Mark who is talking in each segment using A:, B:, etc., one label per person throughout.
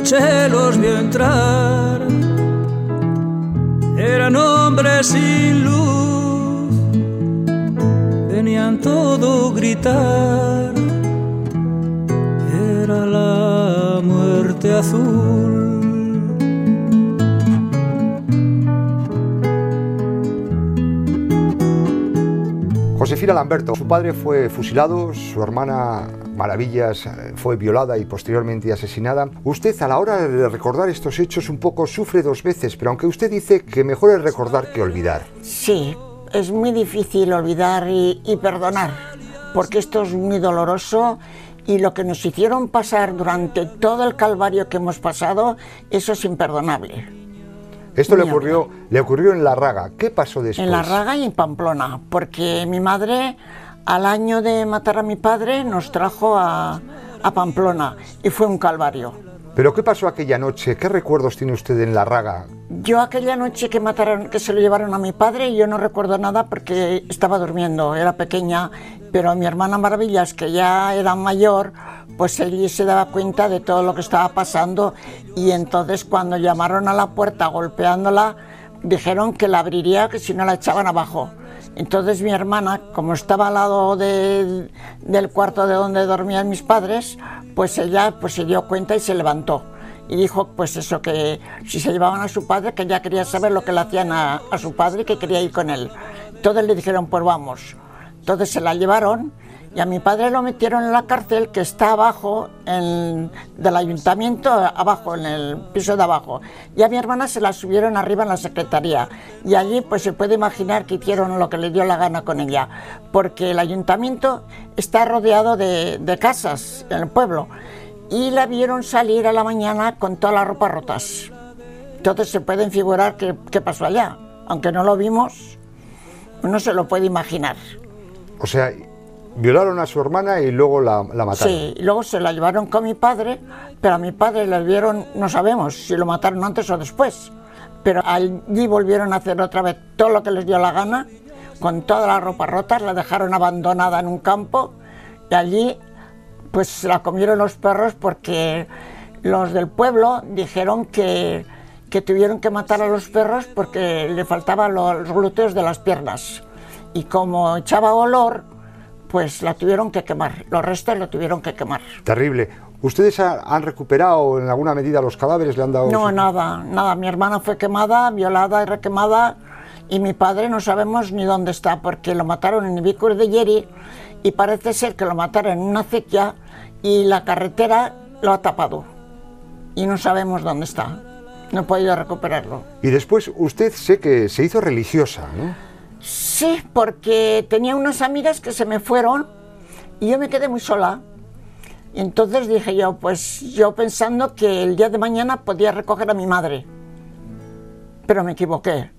A: noche los vio entrar. Eran hombres sin luz, venían todo gritar. Era la muerte azul.
B: Lamberto, su padre fue fusilado, su hermana Maravillas eh, fue violada y posteriormente asesinada. Usted a la hora de recordar estos hechos un poco sufre dos veces, pero aunque usted dice que mejor es recordar que olvidar.
C: Sí, es muy difícil olvidar y perdonar, porque esto es muy doloroso y lo que nos hicieron pasar durante todo el calvario que hemos pasado, eso es imperdonable.
B: Esto le ocurrió, le ocurrió en La Raga. ¿Qué pasó después?
C: En La Raga y en Pamplona, porque mi madre al año de matar a mi padre nos trajo a, a Pamplona y fue un calvario.
B: ¿Pero qué pasó aquella noche? ¿Qué recuerdos tiene usted en La Raga?
C: Yo aquella noche que mataron, que se lo llevaron a mi padre, yo no recuerdo nada porque estaba durmiendo, era pequeña, pero mi hermana Maravillas, que ya era mayor, pues ella se daba cuenta de todo lo que estaba pasando y entonces cuando llamaron a la puerta golpeándola, dijeron que la abriría, que si no la echaban abajo. Entonces mi hermana, como estaba al lado de- del cuarto de donde dormían mis padres, pues ella pues se dio cuenta y se levantó. Y dijo pues eso, que si se llevaban a su padre, que ella quería saber lo que le hacían a, a su padre y que quería ir con él. Entonces le dijeron pues vamos. Entonces se la llevaron y a mi padre lo metieron en la cárcel que está abajo en- del ayuntamiento, abajo, en el piso de abajo. Y a mi hermana se la subieron arriba en la secretaría. Y allí pues se puede imaginar que hicieron lo que le dio la gana con ella. Porque el ayuntamiento está rodeado de, de casas en el pueblo. Y la vieron salir a la mañana con todas las ropas rotas. Entonces se pueden figurar qué, qué pasó allá. Aunque no lo vimos, uno se lo puede imaginar.
B: O sea, violaron a su hermana y luego la, la mataron.
C: Sí, luego se la llevaron con mi padre, pero a mi padre le vieron, no sabemos si lo mataron antes o después, pero allí volvieron a hacer otra vez todo lo que les dio la gana, con todas las ropas rotas, la dejaron abandonada en un campo y allí pues se la comieron los perros porque los del pueblo dijeron que, que tuvieron que matar a los perros porque le faltaban los glúteos de las piernas. Y como echaba olor, pues la tuvieron que quemar. Los restos la tuvieron que quemar.
B: Terrible. ¿Ustedes ha- han recuperado en alguna medida los cadáveres? ¿Le han dado
C: No,
B: su-
C: nada, nada. Mi hermana fue quemada, violada y requemada. Y mi padre no sabemos ni dónde está, porque lo mataron en Ibicur de Yeri y parece ser que lo mataron en una acequia y la carretera lo ha tapado. Y no sabemos dónde está. No he podido recuperarlo.
B: Y después usted sé que se hizo religiosa, ¿no?
C: Sí, porque tenía unas amigas que se me fueron y yo me quedé muy sola. Y entonces dije yo, pues yo pensando que el día de mañana podía recoger a mi madre. Pero me equivoqué.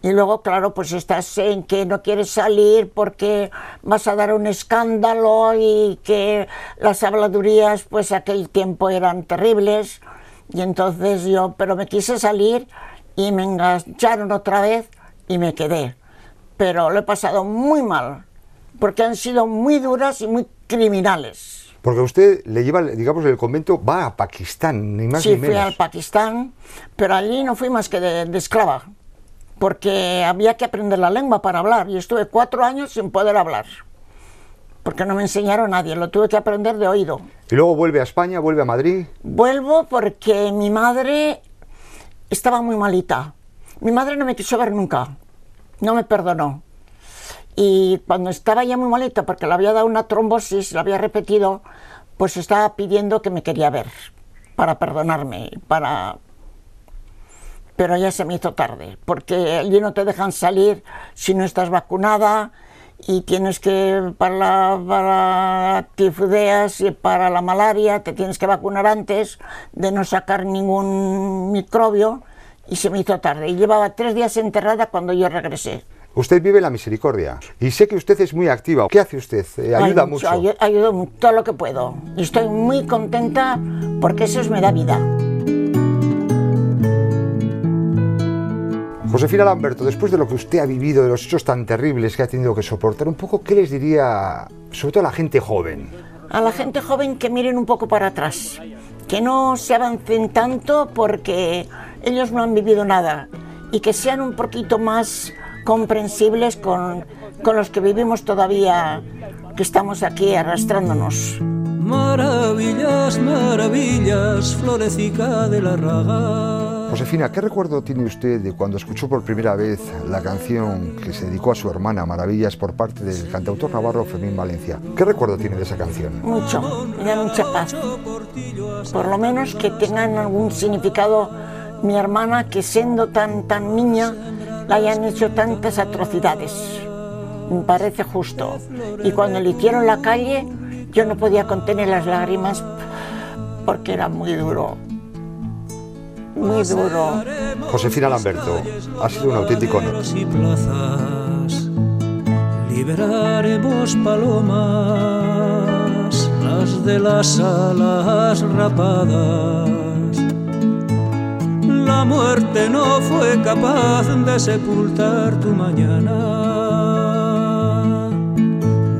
C: Y luego, claro, pues estás en que no quieres salir porque vas a dar un escándalo y que las habladurías, pues aquel tiempo eran terribles. Y entonces yo, pero me quise salir y me engancharon otra vez y me quedé. Pero lo he pasado muy mal, porque han sido muy duras y muy criminales.
B: Porque usted le lleva, digamos, el convento, va a Pakistán, ni más
C: Sí,
B: ni
C: fui
B: menos.
C: al Pakistán, pero allí no fui más que de, de esclava, porque había que aprender la lengua para hablar y estuve cuatro años sin poder hablar, porque no me enseñaron nadie, lo tuve que aprender de oído.
B: Y luego vuelve a España, vuelve a Madrid.
C: Vuelvo porque mi madre estaba muy malita. Mi madre no me quiso ver nunca, no me perdonó. Y cuando estaba ya muy malita, porque le había dado una trombosis, la había repetido, pues estaba pidiendo que me quería ver para perdonarme, para... Pero ya se me hizo tarde, porque allí no te dejan salir si no estás vacunada y tienes que, para la, para tifoideas y para la malaria, te tienes que vacunar antes de no sacar ningún microbio y se me hizo tarde. Y llevaba tres días enterrada cuando yo regresé.
B: Usted vive la misericordia. Y sé que usted es muy activa. ¿Qué hace usted? Eh, ayuda
C: Ay,
B: mucho.
C: ayu- ayudo todo lo que puedo. Y estoy muy contenta porque eso es me da vida.
B: Josefina Lamberto, después de lo que usted ha vivido, de los hechos tan terribles que ha tenido que soportar, un poco, ¿qué les diría, sobre todo a la gente joven?
C: A la gente joven que miren un poco para atrás, que no se avancen tanto porque ellos no han vivido nada y que sean un poquito más comprensibles con, con los que vivimos todavía, que estamos aquí arrastrándonos.
A: Maravillas, maravillas, florecica de la raga.
B: Josefina, ¿qué recuerdo tiene usted de cuando escuchó por primera vez la canción que se dedicó a su hermana Maravillas por parte del cantautor navarro Fermín Valencia? ¿Qué recuerdo tiene de esa canción?
C: Mucho, me da mucha paz. Por lo menos que tengan algún significado mi hermana que siendo tan, tan niña la hayan hecho tantas atrocidades. Me parece justo. Y cuando le hicieron la calle, yo no podía contener las lágrimas porque era muy duro. Muy duro.
B: Josefina Lamberto, ha sido un auténtico honor.
A: y plazas, liberaremos palomas, las de las alas rapadas. La muerte no fue capaz de sepultar tu mañana,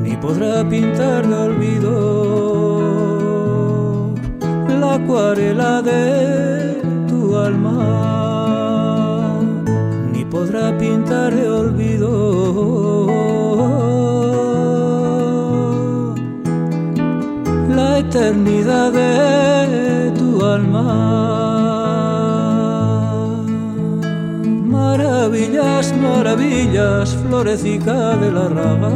A: ni podrá pintar de olvido la acuarela de tu alma, ni podrá pintar de olvido la eternidad de tu alma. Maravillas, florecica de la raga,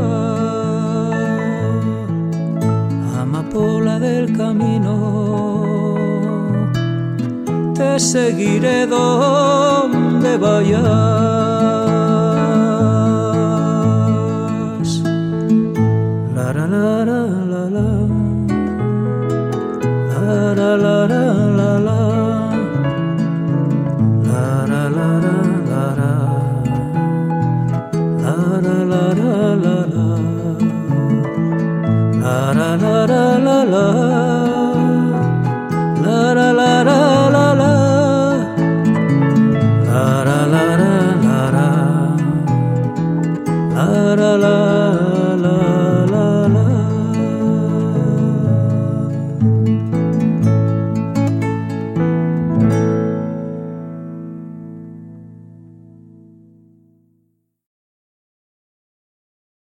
A: amapola del camino te seguiré donde vayas.